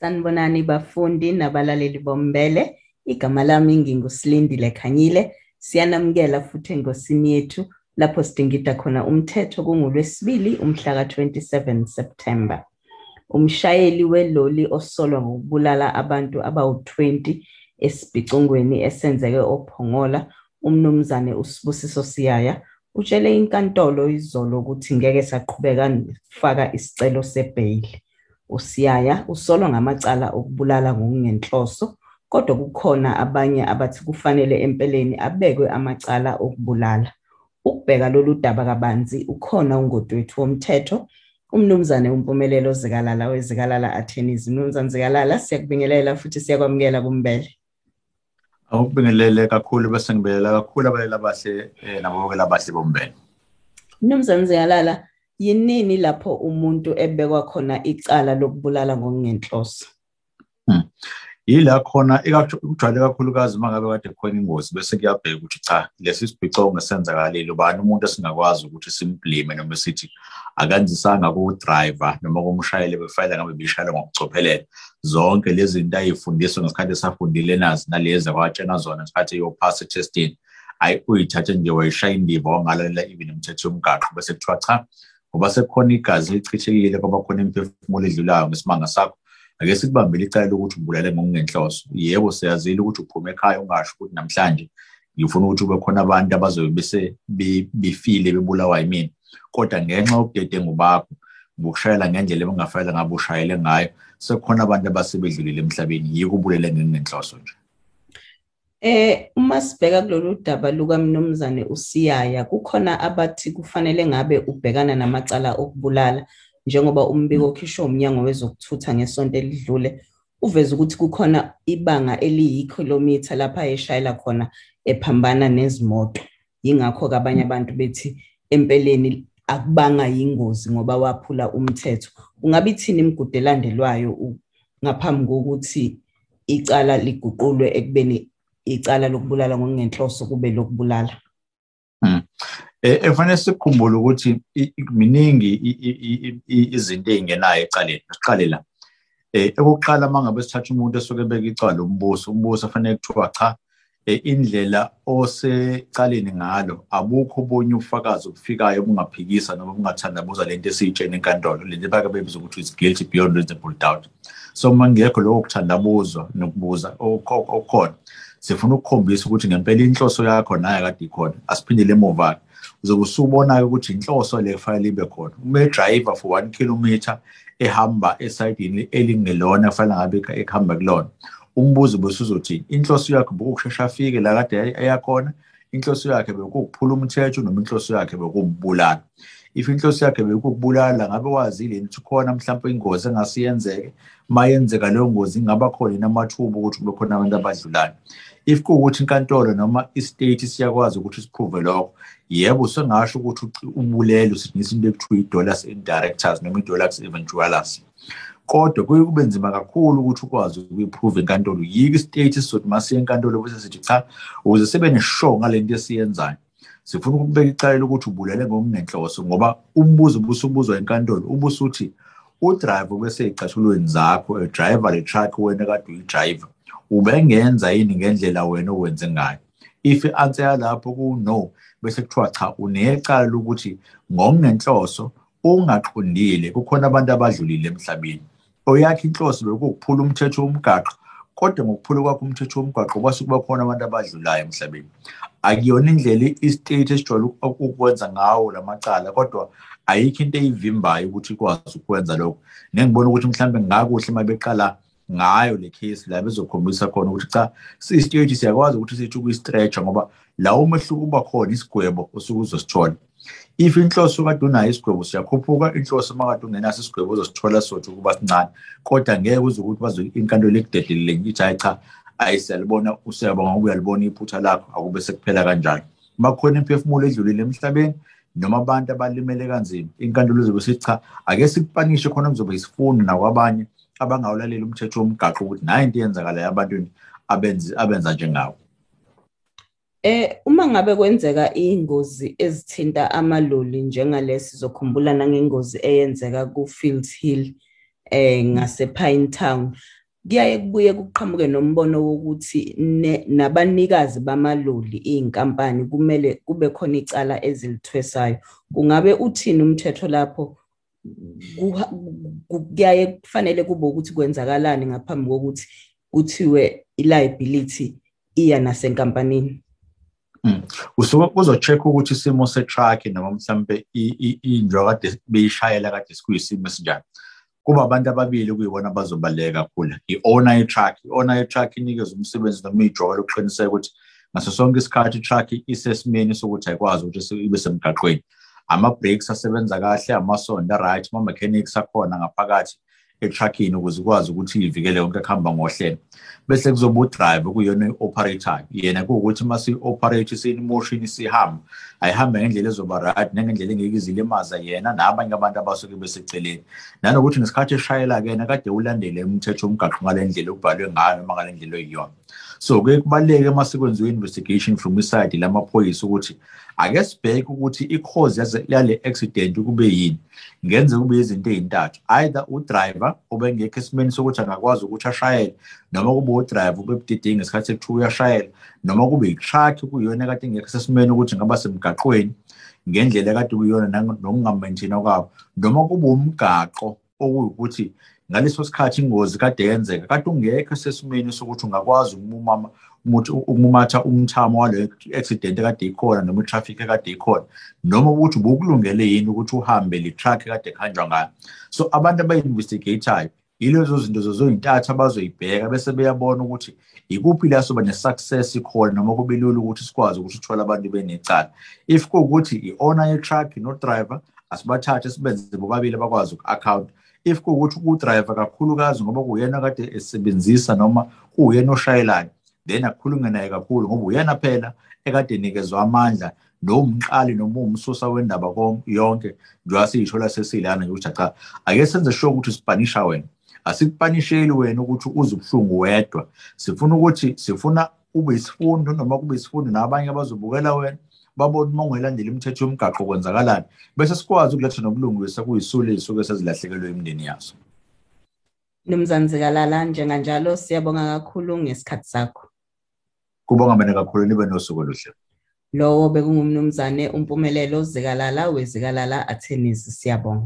Sanibonani bafundi nabalaleli bombele. Igama lami ngingusilindile Khanyile. Siyanamukela futhi engosini yethu lapho sidingida khona umthetho kungolwesibili umhla ka-27 September. Umshayeli weloli osolwa ngokubulala abantu abawu-20 esibhicongweni esenzeke oPhongola, umnumzane uSibusiso Siyaya, utshele inkantolo izolo ukuthi ngeke saqhubeka nokufaka isicelo sebheyili. USiyaya usolwa ngamacala okubulala ngokungenhloso, kodwa kukhona abanye abathi kufanele empeleni abekwe amacala okubulala. Ukubheka lolu daba kabanzi ukhona ungodwethu womthetho umnumzane uMpumelelo Zikalala weZikalala Attorneys. Mnumzane Zikalala siyakubingelela futhi siyakwamukela kumbele. Awubingelele kakhulu bese ngibelela kakhulu abaleli abahle eh, nababukeli abahle bombele. Mnumzane Zikalala yinini lapho umuntu ebekwa khona icala lokubulala ngokungenhloso? Hmm. Yila khona ikujwayele kakhulukazi uma ngabe kade khona ingozi bese kuyabheka ukuthi cha lesi sibhicongo senzakalile ubani umuntu esingakwazi ukuthi simblime noma sithi akanzisanga ku-driver noma kumshayeli befayela ngabe bishayela ngokucophelela zonke lezi zinto ayifundiswa ngesikhathi esafundile nazi nalezi akwatshena zona ngesikhathi yophasa etestini ayi uyithathe nje wayishaya indiva wangalalela even imithetho yomgaqo bese kuthiwa cha ngoba sekukhona igazi lichithekile kwaba khona imiphefumulo edlulayo ngesimanga sakho. Ake sikubambele icala lokuthi ubulale ngokungenhloso. Yebo siyazile ukuthi uphume ekhaya ungasho ukuthi namhlanje ngifuna ukuthi kube khona abantu abazobe bese befile bebulawa yimina. Kodwa ngenxa yobudedengu bakho ngokushayela ngendlela ebungafanele ngabe ushayele ngayo sekukhona abantu abasebedlulile emhlabeni yiko ubulele ngenhloso nje. Eh uma sibheka kulolu daba lukaMnumzane uSiyaya kukhona abathi kufanele ngabe ubhekana namacala okubulala njengoba umbiko okhishwe umnyango wezokuthutha ngesonto elidlule uveza ukuthi kukhona ibanga eliyikhilomitha lapha eshayela khona ephambana nezimoto. Yingakho abanye abantu bethi empeleni akubanga yingozi ngoba waphula umthetho. Ungabe ithini imigudu elandelwayo ngaphambi kokuthi icala liguqulwe ekubeni icala lokubulala ngokungenhloso kube lokubulala. Efanele sikhumbule ukuthi miningi izinto ey'ngenayo ecaleni. Siqale la. Ekuqala uma ngabe sithatha umuntu esuke ebeka icala umbuso umbuso afanele kuthiwa cha indlela osecaleni ngalo abukho obunye ubufakazi obufikayo obungaphikisa noma bungathandabuza lento esiyitshena enkantolo. Lento bake bebiza ukuthi is guilty beyond reasonable doubt. So uma ngekho lokho kuthandabuzwa nokubuza okukhona sifuna ukukhombisa ukuthi ngempela inhloso yakho naye kade ikhona asiphindele emuva uzobe usubona-ke ukuthi inhloso le kufanele ibe khona. Uma edrayiva for one kilometer ehamba esayidini elingelona kufanele ngabe ekuhamba kulona umbuzo besuzothini inhloso yakhe bekushesha afike la kade eyakhona inhloso yakhe bekukuphula umthetho noma inhloso yakhe bekubulala if inhloso yakhe bekukubulala ngabe wazile ukuthi khona mhlawumbe ingozi engase yenzeke uma yenzeka leyo ngozi ingaba khona inamathuba ukuthi kube khona abantu abadlulayo? If kuwukuthi inkantolo noma istate siyakwazi ukuthi siprove lokho yebo sengasho ukuthi ubulele usithisa into ekuthiwa i-dollars indirectors noma i-dollars eventualis. Kodwa kuye kube nzima kakhulu ukuthi ukwazi ukuyiprove enkantolo yiko istate sizothi masiye enkantolo bese sithi cha ukuze sibe neshow ngale nto esiyenzayo. Sifuna ukubeka icala lokuthi ubulele ngokungenhloso ngoba umbuzo ubusubuzwa enkantolo. Ubusuthi udrayiva bese ey'cathulweni zakho edrayiva le truck wena kade uyidrayiva ubengenza yini ngendlela wena owenze ngayo? If i-answer yalapho ku-no bese kuthiwa cha unecala lokuthi ngokungenhloso ungaqondile kukhona abantu abadlulile emhlabeni. Oyakho inhloso bekukuphula umthetho womgaqo kodwa ngokuphula kwakho umthetho womgaqo kwase kuba khona abantu abadlulayo emhlabeni. Akuyona indlela istate esijwayele ukwenza ngawo lamacala kodwa ayikho into eyivimbayo ukuthi ikwazi ukwenza lokho. Nengibona ukuthi mhlawumbe ngakuhle uma beqala ngayo le case la bezokhombisa khona ukuthi cha si-stage siyakwazi ukuthi sithi kuyi-stretcher ngoba la umehluko uba khona isigwebo osuke uzosithola. If inhloso kade unayo isigwebo siyakhuphuka inhloso uma kade ungenaso isigwebo uzosithola sothi ukuba sincane. Kodwa ngeke uze ukuthi bazo inkantolo ekudedelele ngithi hayi cha ayi siyalibona usiyabonga ngoba uyalibona iphutha lakho akube sekuphela kanjalo. Uma kukhona imphefumulo edlulile emhlabeni noma abantu abalimele kanzima inkantolo izobe sithi cha ake sikupanishe khona kuzobe isifundo nakwabanye abangawulaleli umthetho womgaqo ukuthi nayo into eyenzakalayo abantwini abenza abenza njengawo Eh uma ngabe kwenzeka ingozi ezithinta amaloli njengalesi sizokhumbula nangengozi eyenzeka ku Fields Hill eh ngase Pinetown kuyaye kubuye kuqhamuke nombono wokuthi nabanikazi bamaloli izinkampani kumele kube khona icala ezilithwesayo kungabe uthini umthetho lapho kuyaye kufanele kube ukuthi kwenzakalani ngaphambi kokuthi kuthiwe i-liability iya nasenkampanini. Usuke uzo-check ukuthi isimo se-truck noma mhlambe injwa kade beyishayela kade sikuyisimo esinjani. Kuba abantu ababili kuyibona abazobaleka kakhulu. I-owner ye-truck, i-owner ye-truck inikeza umsebenzi noma ijolo ukuqiniseka ukuthi ngaso sonke isikhathi i-truck isesimeni sokuthi ayikwazi ukuthi ibe semgaqweni. Ama-brakes asebenza kahle, amasondo a-right, ama-mechanics akhona ngaphakathi etruckini ukuze ikwazi ukuthi ivikele yonke kuhamba ngohlelo. Bese kuzoba udriver kuyona i-operator. Yena kuwukuthi uma si-operate siyimotion isihamba ayihambe ngendlela ezoba right nangendlela engeke izilimaza yena nabanye abantu abasuke beseceleni. Nanokuthi ngesikhathi eshayela-ke yena kade ulandele umthetho womgaqo ngale ndlela okubhalwe ngayo noma ngale ndlela oyiyona. So kuye kubaluleke uma sekwenziwe investigation from iside lamaphoyisa ukuthi ake sibheke ukuthi i-cause yale accident kube yini. Ngenze kube izinto ey'ntathu either udriver obengekho esimeni sokuthi angakwazi ukuthi ashayele noma kube udriver ubebudidinga ngesikhathi sekuthiwa uyashayela noma kube i-truck kuyiyona kade ingekho sesimeni ukuthi ngaba semgaqweni ngendlela kade kuyiyona nokungamenthina kwabo noma kube umgaqo okuyukuthi ngaleso sikhathi ingozi kade yenzeka kade ungekho sesimeni sokuthi ungakwazi ukumama ukumumatha umthamo wale accident ekade ikhona noma itraffic ekade ikhona noma ukuthi ubukulungele yini ukuthi uhambe le truck ekade kuhanjwa ngayo so abantu abayi-investigate-ayo yilezo zinto zozoyintathu abazoyibheka bese beyabona ukuthi ikuphi la soba ne-success ikhona noma kube lula ukuthi sikwazi ukuthi uthole abantu benecala. If kuwukuthi i-owner ye-truck no-driver asibathathe sibenze bobabili bakwazi uku-account if kuwukuthi udriver kakhulukazi ngoba kuyena kade esebenzisa noma kuyena oshayelayo then akukhulunywe naye kakhulu ngoba uyena phela ekade enikezwa amandla nomqali noma umsusa wendaba yonke njengoba siyishola sesilana ukuthi cha ake senze sure ukuthi sipanisha wena. Asikupanisheli wena ukuthi uze ubuhlungu wedwa. Sifuna ukuthi sifuna ube isifundo noma kube isifundo nabanye abazobukela wena. Babone uma ungelandela imithetho yomgaqo kwenzakalani bese sikwazi ukuletha nobulungiswa kuyisule ezisuke sezilahlekelwe imindeni yazo Mnumzane Zikalala njenganjalo siyabonga kakhulu ngesikhathi sakho. Kubonga mina kakhulu nibe nosuku oluhle. Lowo bekungumnumzane umpumelelo zikalala wezikalala attorneys siyabonga.